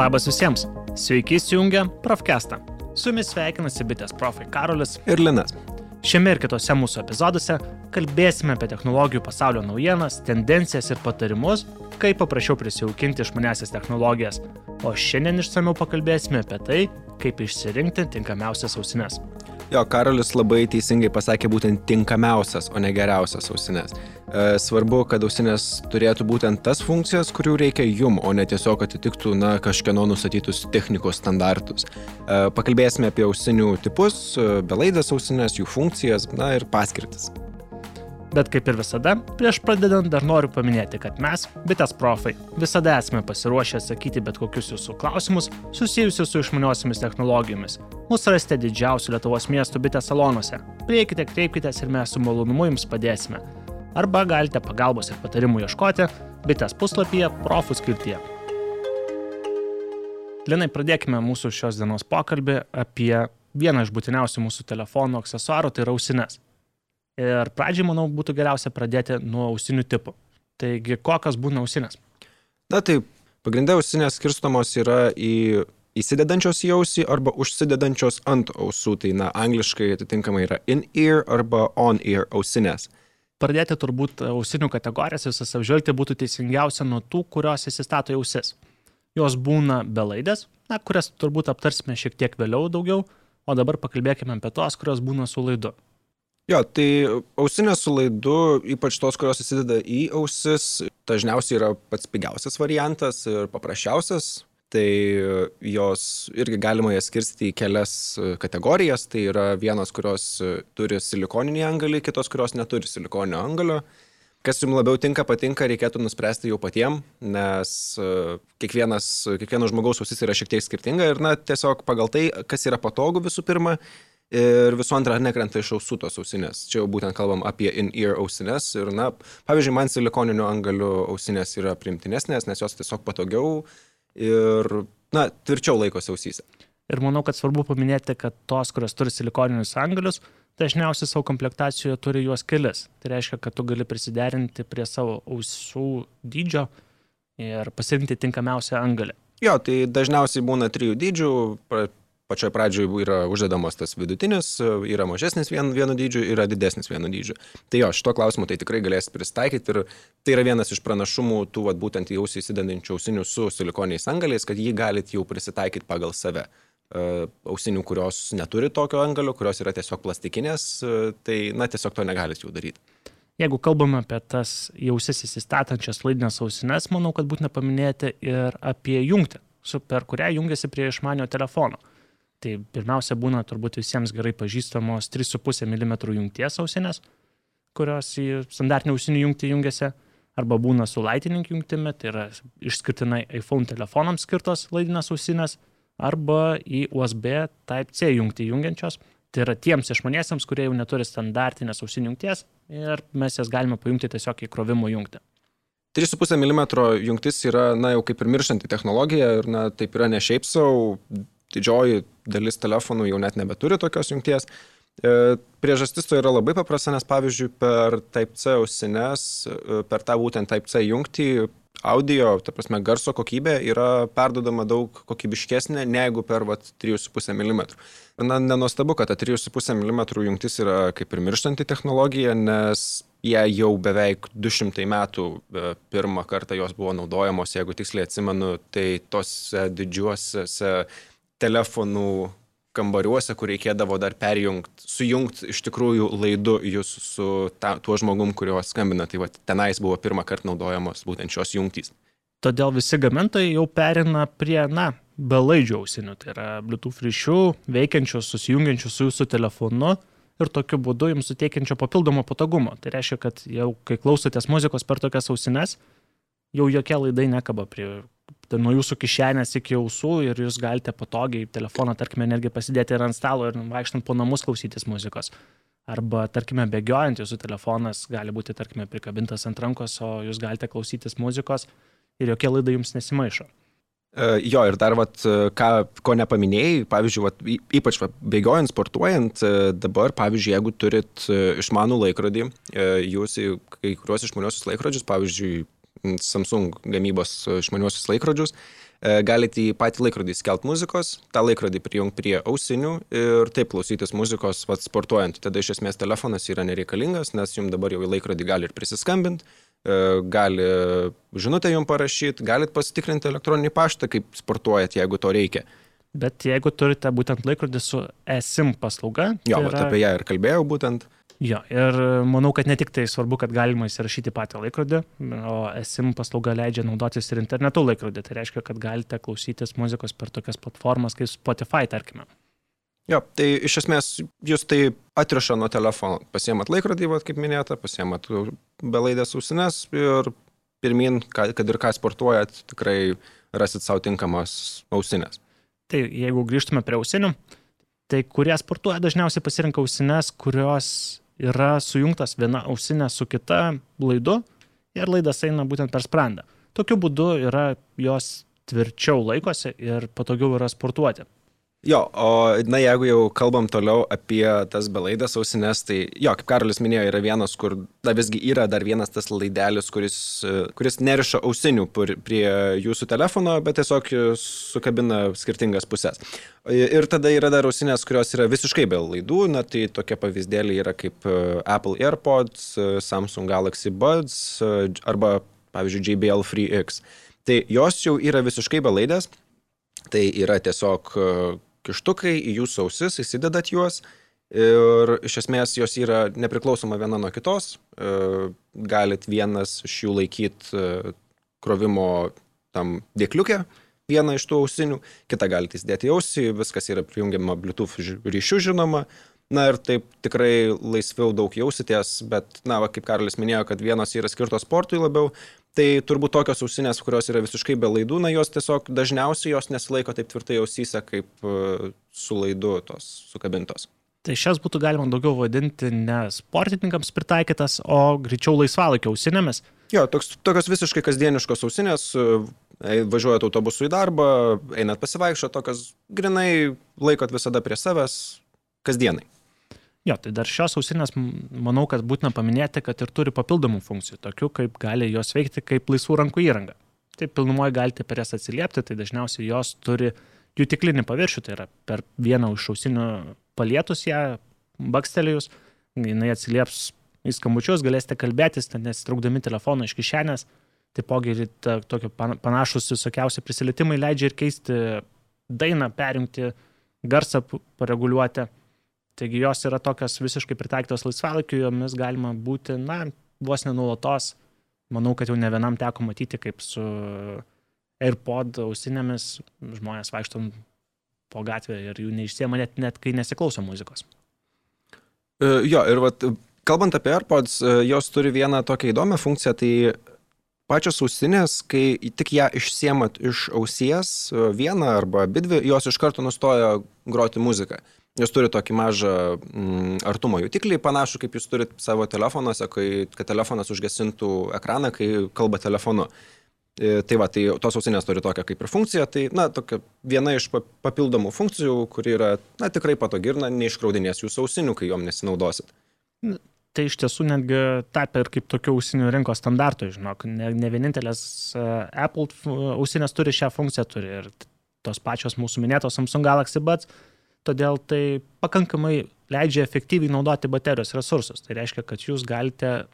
Labas visiems. Sveiki įsijungę Profcastą. Su jumis sveikinasi bitės profai Karolis ir Linas. Šiame ir kitose mūsų epizoduose kalbėsime apie technologijų pasaulio naujienas, tendencijas ir patarimus, kaip paprasčiau prisijaukinti išmanesias technologijas. O šiandien išsameu pakalbėsime apie tai, kaip išsirinkti tinkamiausias ausines. Jo, Karolis labai teisingai pasakė būtent tinkamiausias, o ne geriausias ausinės. E, svarbu, kad ausinės turėtų būtent tas funkcijas, kurių reikia jum, o ne tiesiog atitiktų, na, kažkieno nustatytus technikos standartus. E, pakalbėsime apie ausinių tipus, e, belaidės ausinės, jų funkcijas, na ir paskirtis. Bet kaip ir visada, prieš pradedant dar noriu paminėti, kad mes, bitės profai, visada esame pasiruošę atsakyti bet kokius jūsų klausimus susijusius su išmaniosiomis technologijomis. Mūsų rasite didžiausių Lietuvos miestų bitės salonuose. Prieikite, kreipkite ir mes su malonumu jums padėsime. Arba galite pagalbos ir patarimų ieškoti bitės puslapyje profų skirtyje. Linai, pradėkime mūsų šios dienos pokalbį apie vieną iš būtiniausių mūsų telefonų aksesuarų, tai yra ausinės. Ir pradžiai, manau, būtų geriausia pradėti nuo ausinių tipų. Taigi, kokios būna ausinės? Na tai pagrindė ausinės skirstomos yra į įsidedančios į ausį arba užsidedančios ant ausų. Tai, na, angliškai atitinkamai yra in-ear arba on-ear ausinės. Pradėti turbūt ausinių kategorijas visas apžvelgti būtų teisingiausia nuo tų, kurios įsistato į ausis. Jos būna belaidės, na, kurias turbūt aptarsime šiek tiek vėliau daugiau, o dabar pakalbėkime apie tos, kurios būna su laidu. Jo, tai ausinės su laidu, ypač tos, kurios įsideda į ausis, dažniausiai yra pats pigiausias variantas ir paprasčiausias. Tai jos irgi galima jas skirstyti į kelias kategorijas. Tai yra vienos, kurios turi silikoninį angalį, kitos, kurios neturi silikoninio angalio. Kas jums labiau tinka, patinka, reikėtų nuspręsti jau patiem, nes kiekvienas, kiekvieno žmogaus ausis yra šiek tiek skirtinga ir, na, tiesiog pagal tai, kas yra patogu visų pirma ir visų antra nekrenta iš ausų tos ausinės. Čia jau būtent kalbam apie in-ear ausinės ir, na, pavyzdžiui, man silikoninių angalių ausinės yra primtinesnės, nes jos tiesiog patogiau ir, na, tvirčiau laikosi ausyse. Ir manau, kad svarbu paminėti, kad tos, kurios turi silikoninius angalius, dažniausiai savo komplektacijoje turi juos kelis. Tai reiškia, kad tu gali prisiderinti prie savo ausų dydžio ir pasirinkti tinkamiausią angalį. Jo, tai dažniausiai būna trijų dydžių, pačioj pradžioj yra uždedamas tas vidutinis, yra mažesnis vien, vienu dydžiu, yra didesnis vienu dydžiu. Tai jo, šito klausimu tai tikrai galės pristaikyti ir tai yra vienas iš pranašumų tų vat, būtent į ausį įsidedančių ausinių su silikoniais angaliais, kad jį galit jau prisitaikyti pagal save. Uh, ausinių, kurios neturi tokio angalio, kurios yra tiesiog plastikinės, uh, tai na tiesiog to negalit jau daryti. Jeigu kalbame apie tas jausis įsistatančias laidinės ausines, manau, kad būtina paminėti ir apie jungtį, per kurią jungiasi prie išmanio telefono. Tai pirmiausia būna turbūt visiems gerai pažįstamos 3,5 mm jungties ausinės, kurios į standartinį ausinį jungtį jungiasi, arba būna su Lightning jungtimi, tai yra išskirtinai iPhone telefonams skirtos laidinės ausinės, arba į USB Type-C jungtį jungiančios. Tai yra tiems išmaniesiams, kurie jau neturi standartinės ausinių jungties ir mes jas galime pajungti tiesiog į krovimo jungtį. 3,5 mm jungtis yra, na, jau kaip ir mirštanti technologija ir, na, taip yra ne šiaip savo, didžioji dalis telefonų jau net nebeturi tokios jungties. E, priežastis to yra labai paprasta, nes pavyzdžiui per Type-C ausines, e, per tą būtent Type-C jungtį audio, ta prasme, garso kokybė yra perdodama daug kokybiškesnė negu per vat, 3,5 mm. Na, nenuostabu, kad ta 3,5 mm jungtis yra kaip ir mirštanti technologija, nes jie jau beveik 200 metų e, pirmą kartą jos buvo naudojamos, jeigu tiksliai atsimenu, tai tose didžiuosiuose telefonų kambariuose, kur reikėdavo dar perjungti, sujungti iš tikrųjų laidu jūs su ta, tuo žmogum, kurio skambina. Tai va, tenais buvo pirmą kartą naudojamos būtent šios jungtys. Todėl visi gamintojai jau perina prie, na, belaidžių ausinių, tai yra Bluetooth ryšių, veikiančių, susijungiančių su jūsų telefonu ir tokiu būdu jums suteikiančio papildomo patogumo. Tai reiškia, kad jau kai klausotės muzikos per tokias ausines, jau jokie laidai nekaba prie tai nuo jūsų kišenės iki ausų ir jūs galite patogiai telefoną, tarkime, netgi pasidėti ir ant stalo ir vaikštant po namus klausytis muzikos. Arba, tarkime, bėgiojant jūsų telefonas gali būti, tarkime, prikabintas ant rankos, o jūs galite klausytis muzikos ir jokie laidai jums nesimaišo. Uh, jo, ir dar, vat, ką, ko nepaminėjai, pavyzdžiui, vat, ypač vat, bėgiojant, sportuojant, dabar, pavyzdžiui, jeigu turit išmanų laikrodį, jūs į kai kuriuos išmaniosius laikrodžius, pavyzdžiui, Samsung gamybos išmaniuosius laikrodžius. E, galite į patį laikrodį skelt muzikos, tą laikrodį prijungti prie ausinių ir taip klausytis muzikos, vad sportuojant. Tada iš esmės telefonas yra nereikalingas, nes jums dabar jau į laikrodį gali ir prisiskambinti, e, gali žinutę jums parašyti, galite pasitikrinti elektroninį paštą, kaip sportuojat, jeigu to reikia. Bet jeigu turite būtent laikrodį su eSIM paslauga. Jo, tai yra... apie ją ir kalbėjau būtent. Jo, ir manau, kad ne tik tai svarbu, kad galima įsirašyti patį laikrodį, o SIM paslauga leidžia naudotis ir internetu laikrodį. Tai reiškia, kad galite klausytis muzikos per tokias platformas kaip Spotify, tarkime. Jo, tai iš esmės jūs tai atriša nuo telefono. Pasiemat laikrodį, vat, kaip minėta, pasiemat belaidės ausines ir pirmin, kad ir ką sportuojat, tikrai rasit savo tinkamas ausinės. Tai jeigu grįžtume prie ausinių, tai kurie sportuoja dažniausiai pasirinka ausines, kurios yra sujungtas viena ausinė su kita laidu ir laidas eina būtent per sprandą. Tokiu būdu yra jos tvirčiau laikosi ir patogiau yra sportuoti. Jo, o na jeigu jau kalbam toliau apie tas belaidės ausines, tai jo, kaip Karolis minėjo, yra vienas, kur, na visgi yra dar vienas tas laidelis, kuris, kuris neriša ausinių prie jūsų telefono, bet tiesiog sukabina skirtingas pusės. Ir tada yra dar ausinės, kurios yra visiškai be laidų, na tai tokie pavyzdėliai yra kaip Apple AirPods, Samsung Galaxy Buds arba, pavyzdžiui, JBL Free X. Tai jos jau yra visiškai be laidės. Tai yra tiesiog kištukai į jūsų ausis, įsidedat juos ir iš esmės jos yra nepriklausoma viena nuo kitos. E, galit vienas iš jų laikyti e, krovimo tam dėkliukė, vieną iš tų ausinių, kitą galite įsidėti į ausį, viskas yra prijungiama Bluetooth ryšių žinoma. Na ir taip tikrai laisviau daug jausitės, bet, na, va, kaip Karolis minėjo, kad vienos yra skirtos sportui labiau, Tai turbūt tokios ausinės, kurios yra visiškai be laidų, na jos tiesiog dažniausiai jos nesilaiko taip tvirtai ausyse, kaip e, su laidu tos sukabintos. Tai šias būtų galima daugiau vadinti ne sportininkams pritaikytas, o greičiau laisvalaikio ausinėmis. Jo, toks, tokios visiškai kasdieniškos ausinės, e, važiuojat autobusu į darbą, einat pasivaikščio, tokios grinai laikot visada prie savęs kasdienai. Jo, tai dar šios ausinės, manau, kad būtina paminėti, kad ir turi papildomų funkcijų, tokių kaip gali jos veikti kaip laisvų rankų įranga. Tai pilnumoje galite per jas atsiliepti, tai dažniausiai jos turi jų tiklinį paviršių, tai yra per vieną iš ausinių palietus ją, bakstelėjus, jinai atsilieps į skambučius, galėsite kalbėtis, nesitraukdami telefoną iš kišenės. Taipogi tokie panašus visokiausi prisilietimai leidžia ir keisti dainą, perjungti garsą, pareguliuoti. Taigi jos yra tokios visiškai pritaikytos laisvalaikiu, jomis galima būti, na, vos nenulatos. Manau, kad jau ne vienam teko matyti, kaip su AirPod ausinėmis žmonės vaikštom po gatvę ir jų neišsiema net, net kai nesiklauso muzikos. Uh, jo, ir vat, kalbant apie AirPods, uh, jos turi vieną tokią įdomią funkciją, tai pačios ausinės, kai tik ją išsiemat iš ausies, uh, vieną arba abidvi, jos iš karto nustoja groti muziką. Jūs turite tokį mažą mm, artumo jutiklį, panašu kaip jūs turite savo telefonuose, kai, kad telefonas užgesintų ekraną, kai kalba telefonu. E, tai va, tai tos ausinės turi tokią kaip ir funkciją, tai, na, tokia viena iš papildomų funkcijų, kuri yra, na, tikrai patogi ir, na, neiškraudinės jūsų ausinių, kai jom nesinaudosit. Tai iš tiesų netgi tapę ir kaip tokių ausinių rinkos standartų, žinok, ne, ne vienintelės uh, Apple ausinės turi šią funkciją, turi ir tos pačios mūsų minėtos Samsung Galaxy Buds, todėl tai pakankamai leidžia efektyviai naudoti baterijos resursus. Tai reiškia, kad jūs galite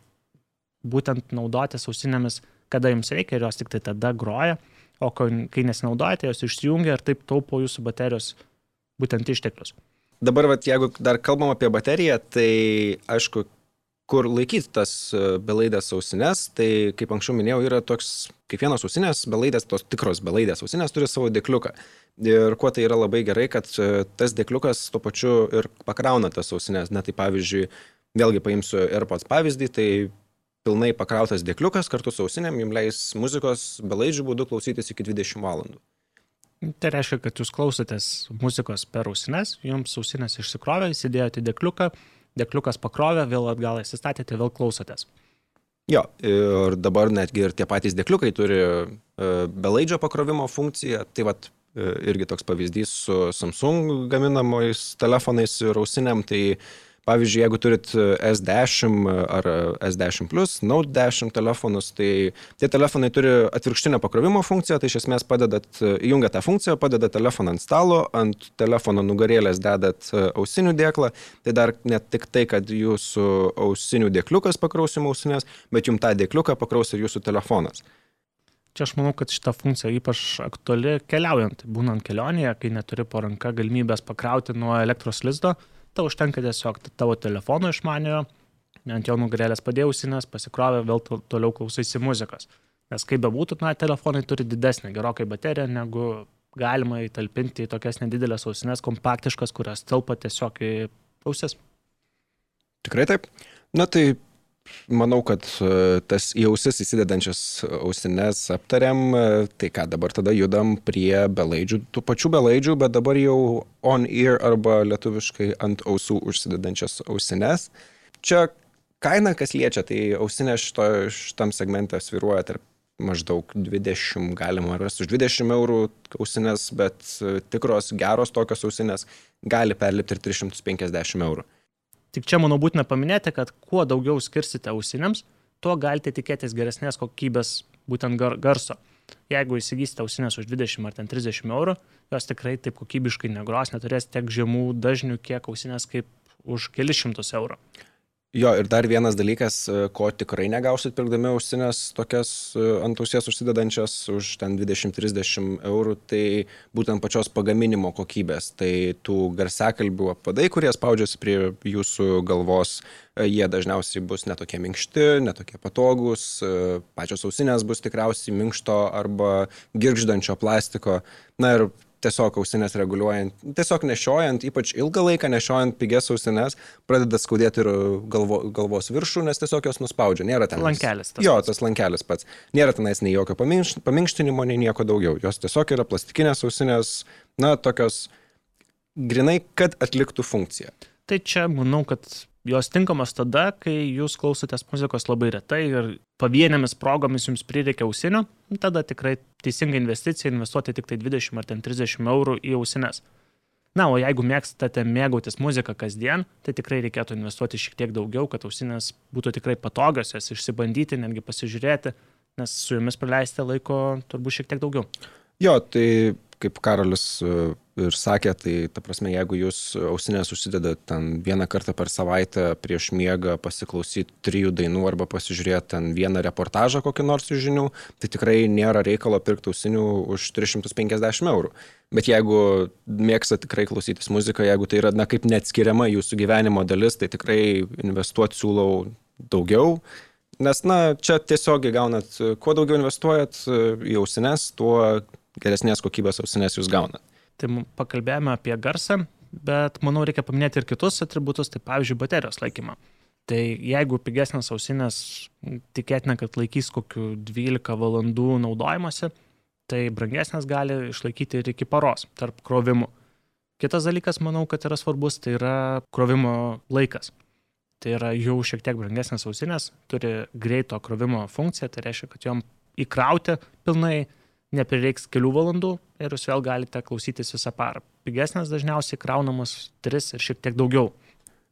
būtent naudotis ausinėmis, kada jums reikia ir jos tik tai tada groja, o kai nesinaudojate, jos išsijungia ir taip taupo jūsų baterijos būtent išteklius. Dabar, vat, jeigu dar kalbam apie bateriją, tai aišku, kur laikyti tas e, belaidės ausines, tai kaip anksčiau minėjau, yra toks, kiekvienos ausinės, belaidės, tos tikros belaidės ausinės turi savo dėkliuką. Ir kuo tai yra labai gerai, kad e, tas dėkliukas tuo pačiu ir pakrauna tas ausinės. Na tai pavyzdžiui, vėlgi paimsiu AirPods pavyzdį, tai pilnai pakrautas dėkliukas kartu su ausinėm jums leis muzikos belaidžių būdu klausytis iki 20 valandų. Tai reiškia, kad jūs klausotės muzikos per ausines, jums ausinės išsikrovė, įsidėjote dėkliuką, dėkliukas pakrovė, vėl atgal įsistatėte, vėl klausotės. Jo, ir dabar netgi ir tie patys dėkliukai turi e, belaidžio pakrovimo funkciją, tai vad e, irgi toks pavyzdys su Samsung gaminamais telefonais ir ausinėm, tai Pavyzdžiui, jeigu turit S10 ar S10 Plus, Note 10 telefonus, tai tie telefonai turi atvirkštinę pakrovimo funkciją, tai iš esmės padedat, įjungia tą funkciją, padedat telefoną ant stalo, ant telefono nugarėlės dedat ausinių dėklą, tai dar ne tik tai, kad jūsų ausinių dėkliukas pakrausim ausinės, bet jums tą dėkliuką pakraus ir jūsų telefonas. Čia aš manau, kad šita funkcija ypač aktuali keliaujant, būnant kelionėje, kai neturi po ranka galimybės pakrauti nuo elektros lizdo, tau užtenka tiesiog tavo telefono išmaniojo, ant jo nugarėlės padėjausinės, pasikrovė, vėl toliau klausaisi muzikos. Nes kaip bebūtų, na, telefonai turi didesnę gerokai bateriją, negu galima įtalpinti į tokias nedidelės ausinės, kompaktiškas, kurias telpa tiesiog į ausis. Tikrai taip. Na tai Manau, kad e, tas į ausis įsidedančias ausines aptariam, e, tai ką dabar tada judam prie belaidžių, tų pačių belaidžių, bet dabar jau on ear arba lietuviškai ant ausų užsidedančias ausines. Čia kaina, kas liečia, tai ausinė šito, šitam segmente sviruoja tarp maždaug 20, galima rasti už 20 eurų ausinės, bet e, tikros geros tokios ausinės gali perlipti ir 350 eurų. Tik čia, manau, būtina paminėti, kad kuo daugiau skirsite ausinėms, tuo galite tikėtis geresnės kokybės būtent gar garso. Jeigu įsigysite ausinės už 20 ar 30 eurų, jos tikrai taip kokybiškai negros, neturės tiek žemų dažnių, kiek ausinės kaip už kelius šimtus eurų. Jo, ir dar vienas dalykas, e, ko tikrai negausit pirkdami ausinės tokias e, ant ausies užsidedančias už ten 20-30 eurų, tai būtent pačios pagaminimo kokybės. Tai tų garsiakalbių apvadai, kurie spaudžiasi prie jūsų galvos, e, jie dažniausiai bus netokie minkšti, netokie patogus, pačios ausinės bus tikriausiai minkšto arba girgždančio plastiko. Na ir tiesiog ausinės reguliuojant, tiesiog nešiojant, ypač ilgą laiką nešiojant pigias ausinės, pradeda skaudėti ir galvo, galvos viršų, nes tiesiog jos nuspaudžia. Nėra ten. Lankelis. Tas jo, tas lankelis pats. Nėra tenais nei jokio paminkštinimo, nei nieko daugiau. Jos tiesiog yra plastikinės ausinės, na, tokios grinai, kad atliktų funkciją. Tai čia manau, kad jos tinkamos tada, kai jūs klausotės muzikos labai retai ir pavienėmis progomis jums prireikia ausinių, tada tikrai teisinga investicija investuoti tik tai 20 ar 30 eurų į ausines. Na, o jeigu mėgstate mėgautis muziką kasdien, tai tikrai reikėtų investuoti šiek tiek daugiau, kad ausinės būtų tikrai patogios, jas išsibandyti, netgi pasižiūrėti, nes su jomis praleisite laiko turbūt šiek tiek daugiau. Jo, tai kaip Karolis e, ir sakė, tai ta prasme, jeigu jūs ausinės užsidedat ten vieną kartą per savaitę prieš miegą pasiklausyti trijų dainų arba pasižiūrėti ten vieną reportažą kokį nors iš žinių, tai tikrai nėra reikalo pirkti ausinių už 350 eurų. Bet jeigu mėgstate tikrai klausytis muziką, jeigu tai yra, na, kaip neatskiriama jūsų gyvenimo dalis, tai tikrai investuoti siūlau daugiau. Nes, na, čia tiesiogiai gaunat, kuo daugiau investuojat į ausines, tuo geresnės kokybės ausinės jūs gaunat. Tai pakalbėjome apie garsą, bet manau reikia paminėti ir kitus atributus, tai pavyzdžiui baterijos laikymą. Tai jeigu pigesnės ausinės tikėtina, kad laikys kokiu 12 valandų naudojimuose, tai brangesnės gali išlaikyti ir iki paros tarp krovimų. Kitas dalykas, manau, kad yra svarbus, tai yra krovimo laikas. Tai yra jau šiek tiek brangesnės ausinės, turi greito krovimo funkciją, tai reiškia, kad jom įkrauti pilnai neprireiks kelių valandų ir jūs vėl galite klausytis visą parą. Pigesnės dažniausiai kraunamos 3 ir šiek tiek daugiau.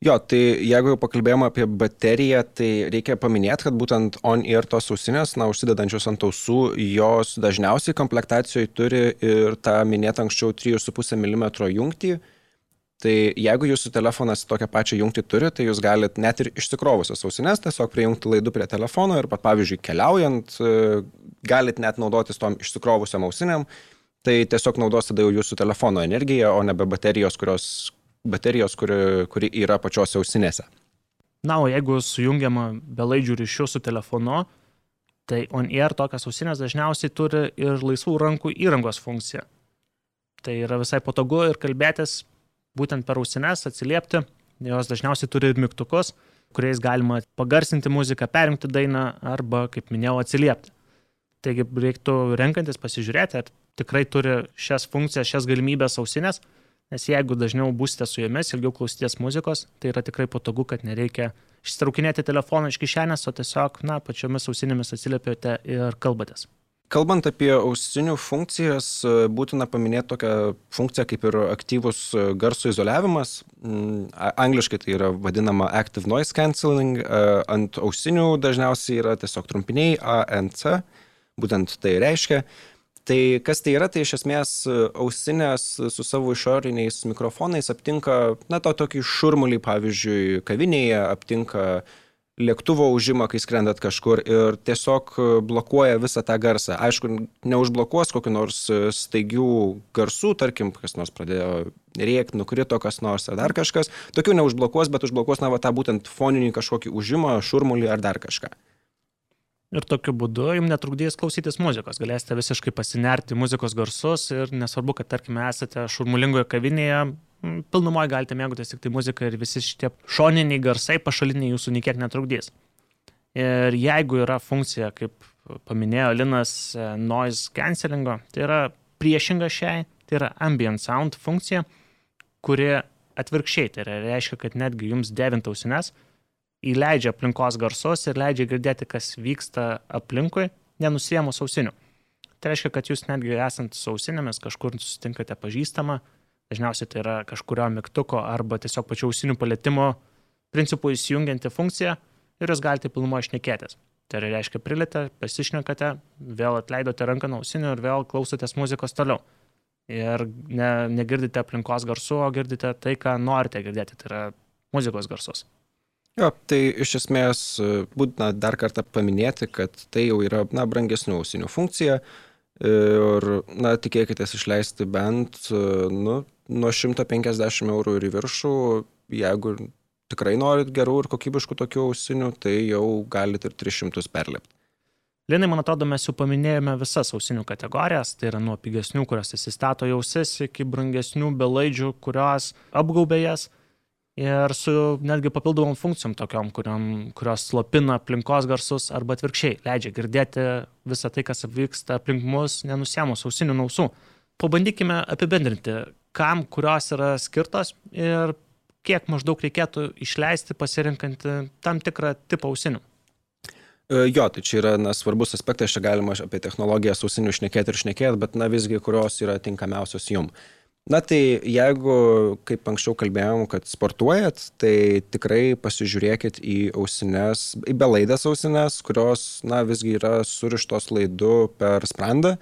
Jo, tai jeigu jau pakalbėjome apie bateriją, tai reikia paminėti, kad būtent on-ear tos ausinės, na, užsidedančios ant ausų, jos dažniausiai komplektacijoje turi ir tą minėtą anksčiau 3,5 mm jungtį. Tai jeigu jūsų telefonas tokią pačią jungtį turi, tai jūs galite net ir išsikrovusios ausinės tiesiog prijungti laidų prie telefono ir, pavyzdžiui, keliaujant, galit net naudotis tom išsikrovusiam ausinėm, tai tiesiog naudos tada jau jūsų telefono energiją, o nebe baterijos, kurios, baterijos kuri, kuri yra pačiose ausinėse. Na, o jeigu sujungiama belaidžių ryšių su telefonu, tai on-air tokias ausinės dažniausiai turi ir laisvų rankų įrangos funkciją. Tai yra visai patogu ir kalbėtis būtent per ausines, atsiliepti. Jos dažniausiai turi ir mygtukus, kuriais galima pagarsinti muziką, perjungti dainą arba, kaip minėjau, atsiliepti. Taigi reiktų renkantis pasižiūrėti, ar tikrai turi šias funkcijas, šias galimybės ausinės, nes jeigu dažniau būsite su jomis, ilgiau klausysitės muzikos, tai yra tikrai patogu, kad nereikia ištraukinėti telefoną iš kišenės, o tiesiog, na, pačiomis ausinėmis atsiliepiate ir kalbatės. Kalbant apie ausinių funkcijas, būtina paminėti tokią funkciją kaip ir aktyvus garso izoliavimas. Mm, angliškai tai yra vadinama Active Noise Cancelling. Ant ausinių dažniausiai yra tiesiog trumpiniai ANC, būtent tai reiškia. Tai kas tai yra, tai iš esmės ausinės su savo išoriniais mikrofonais aptinka, na, to tokį šurmulį, pavyzdžiui, kavinėje, aptinka lėktuvo užimą, kai skrendat kažkur ir tiesiog blokuoja visą tą garsą. Aišku, neužblokuos kokiu nors staigių garsų, tarkim, kas nors pradėjo rėkti, nukrito kas nors ar dar kažkas. Tokių neužblokuos, bet užblokuos, na, va, tą būtent foninį kažkokį užimą, šurmulį ar dar kažką ir tokiu būdu jums netrukdys klausytis muzikos. Galėsite visiškai pasinerti muzikos garsus ir nesvarbu, kad tarkime esate šurmulingoje kavinėje, pilnumoje galite mėgautis tik tai muziką ir visi šitie šoniniai garsai pašaliniai jūsų niekiek netrukdys. Ir jeigu yra funkcija, kaip paminėjo Linas, e, noise cancellingo, tai yra priešinga šiai, tai yra ambient sound funkcija, kuri atvirkščiai, tai yra, reiškia, kad netgi jums devint ausines, įleidžia aplinkos garsus ir leidžia girdėti, kas vyksta aplinkui, nenusiemus ausinių. Tai reiškia, kad jūs netgi esant su ausinėmis kažkur susitinkate pažįstamą, dažniausiai tai yra kažkurio mygtuko arba tiesiog pačių ausinių palėtimo principų įsijungianti funkcija ir jūs galite pilnumo išnekėtis. Tai reiškia, prilėtė, pasišnekate, vėl atleidote ranką nuo ausinių ir vėl klausotės muzikos toliau. Ir ne, negirdite aplinkos garsų, o girdite tai, ką norite girdėti, tai yra muzikos garsus. Jo, tai iš esmės būtina dar kartą paminėti, kad tai jau yra, na, brangesnių ausinių funkcija ir, na, tikėkite išleisti bent, nu, nuo 150 eurų ir į viršų, jeigu tikrai norit gerų ir kokybiškų tokių ausinių, tai jau galite ir 300 perlipti. Linai, man atrodo, mes jau paminėjome visas ausinių kategorijas, tai yra nuo pigesnių, kurios įsistato jausis, iki brangesnių belaidžių, kurios apgaubė jas ir su netgi papildomom funkcijom tokiom, kuriom, kurios slopina aplinkos garsus arba atvirkščiai, leidžia girdėti visą tai, kas vyksta aplink mus, nenusiemus ausinių nausų. Pabandykime apibendrinti, kam kurios yra skirtos ir kiek maždaug reikėtų išleisti pasirinkant tam tikrą tipą ausinių. E, jo, tai čia yra na, svarbus aspektas, čia galima apie technologiją ausinių šnekėti ir šnekėti, bet na visgi kurios yra tinkamiausios jums. Na tai jeigu, kaip anksčiau kalbėjom, kad sportuojat, tai tikrai pasižiūrėkit į ausines, į belaidės ausines, kurios, na, visgi yra surištos laidu per sprandą.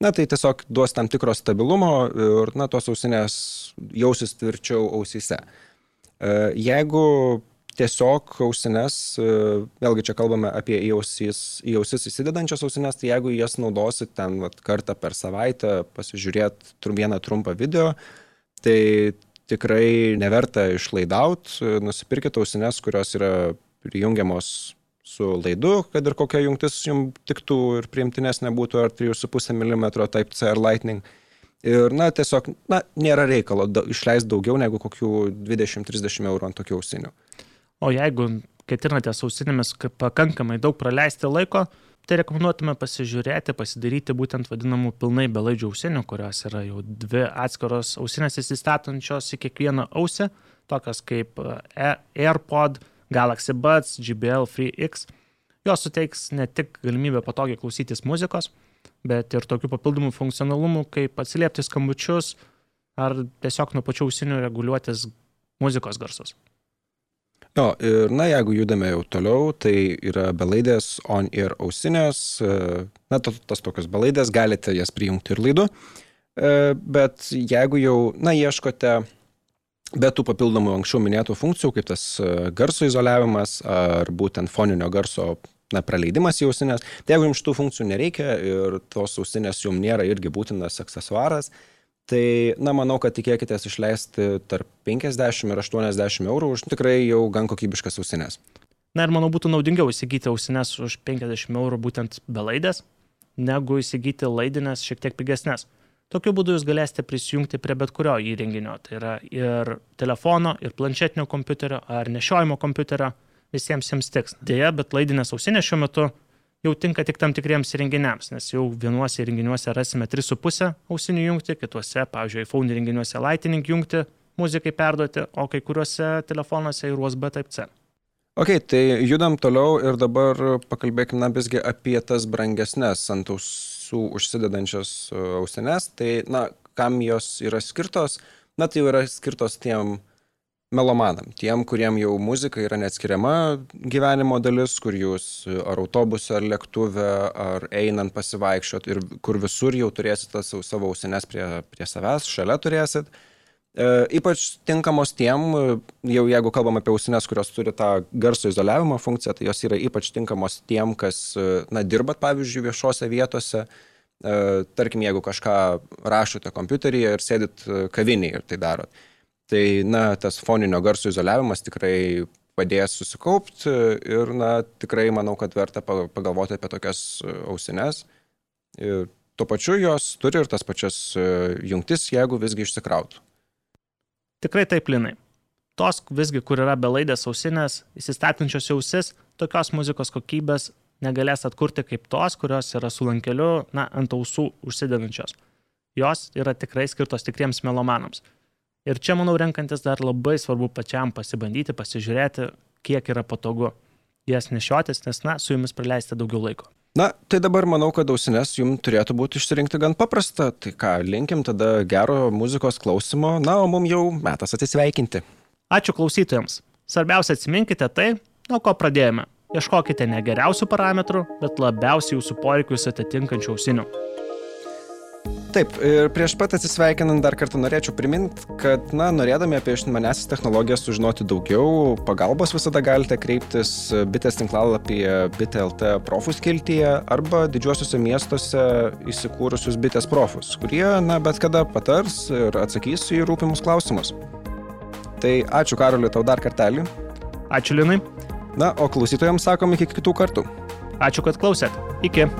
Na tai tiesiog duos tam tikro stabilumo ir, na, tos ausinės jausis tvirčiau ausyse. E, jeigu tiesiog ausines, e, vėlgi čia kalbame apie į ausis, į ausis įsidedančias ausines, tai jeigu jas naudosit ten vat, kartą per savaitę, pasižiūrėt trum, vieną trumpą video, tai tikrai neverta išlaidaut, nusipirkite ausines, kurios yra prijungiamos su laidu, kad ir kokia jungtis jums tiktų ir priimtinesnė būtų, ar 3,5 mm Type C ar Lightning. Ir, na, tiesiog, na, nėra reikalo da, išleisti daugiau negu kokių 20-30 eurų ant tokių ausinių. O jeigu ketinate sausinėmis pakankamai daug praleisti laiko, tai rekomenduotume pasižiūrėti, pasidaryti būtent vadinamų pilnai belaidžių ausinių, kurios yra jau dvi atskiros ausinės įsistatančios į kiekvieną ausį, tokios kaip e, AirPod, Galaxy Buds, JBL Free X. Jos suteiks ne tik galimybę patogiai klausytis muzikos, bet ir tokių papildomų funkcionalumų, kaip atsiliepti skambučius ar tiesiog nuo pačių ausinių reguliuotis muzikos garsus. Jo, ir na, jeigu judame jau toliau, tai yra belaidės on-ear ausinės, e, na, tas tokios belaidės, galite jas prijungti ir laidu, e, bet jeigu jau, na, ieškote be tų papildomų anksčiau minėtų funkcijų, kaip tas e, garso izoliavimas ar būtent foninio garso na, praleidimas į ausinės, tai jeigu jums tų funkcijų nereikia ir tos ausinės jums nėra irgi būtinas aksesuaras, Tai, na, manau, kad tikėkite išleisti tarp 50 ir 80 eurų už tikrai jau gan kokybiškas ausinės. Na ir manau būtų naudingiau įsigyti ausinės už 50 eurų būtent belaidės, negu įsigyti laidinės šiek tiek pigesnės. Tokiu būdu jūs galėsite prisijungti prie bet kurio įrenginio, tai yra ir telefono, ir planšetinio kompiuterio, ar nešiojimo kompiuterio, visiems jiems tiks. Deja, bet laidinės ausinės šiuo metu jau tinka tik tam tikriems įrenginiams, nes jau vienuose įrenginiuose rasime 3,5 ausinių jungti, kituose, pavyzdžiui, iPhone įrenginiuose Lightning jungti muzikai perduoti, o kai kuriuose telefonuose ir USB Type-C. Ok, tai judam toliau ir dabar pakalbėkime visgi apie tas brangesnės ant, aus, ausų užsidedančias ausines, tai, na, kam jos yra skirtos? Na, tai jau yra skirtos tiem melomanam, tiem, kuriem jau muzika yra neatskiriama gyvenimo dalis, kur jūs ar autobuse, ar lėktuve, ar einant pasivaikščiot ir kur visur jau turėsite savo ausines prie, prie savęs, šalia turėsit. E, ypač tinkamos tiem, jau jeigu kalbam apie ausines, kurios turi tą garso izoliavimo funkciją, tai jos yra ypač tinkamos tiem, kas, na, dirbat, pavyzdžiui, viešose vietose. E, tarkim, jeigu kažką rašote kompiuteryje ir sėdit kavinėje ir tai darot Tai, na, tas foninio garso izoliavimas tikrai padės susikaupti ir, na, tikrai manau, kad verta pagalvoti apie tokias e, ausines. Ir tuo pačiu jos turi ir tas pačias e, jungtis, jeigu visgi išsikrautų. Tikrai taip, Linai. Tos visgi, kur yra belaidės ausinės, įsistatančios ausis, tokios muzikos kokybės negalės atkurti kaip tos, kurios yra su lankeliu, na, ant ausų užsidedančios. Jos yra tikrai skirtos tikriems melomanams. Ir čia, manau, renkantis dar labai svarbu pačiam pasibandyti, pasižiūrėti, kiek yra patogu jas nešiotis, nes, na, su jumis praleisti daugiau laiko. Na, tai dabar manau, kad ausinės jums turėtų būti išsirinkti gan paprasta. Tai ką, linkim tada gero muzikos klausimo, na, o mums jau metas atsisveikinti. Ačiū klausytojams. Svarbiausia atsiminkite tai, nuo ko pradėjome. Ieškokite ne geriausių parametrų, bet labiausiai jūsų poreikius atitinkančių ausinių. Taip, ir prieš pat atsisveikinant dar kartą norėčiau priminti, kad, na, norėdami apie išmanesis technologijas sužinoti daugiau, pagalbos visada galite kreiptis bitės tinklalapyje bit.lt profus kiltyje arba didžiuosiuose miestuose įsikūrusius bitės profus, kurie, na, bet kada patars ir atsakys į rūpimus klausimus. Tai ačiū Karoliu tau dar kartelį. Ačiū Linai. Na, o klausytojams sakom iki kitų kartų. Ačiū, kad klausėt. Iki.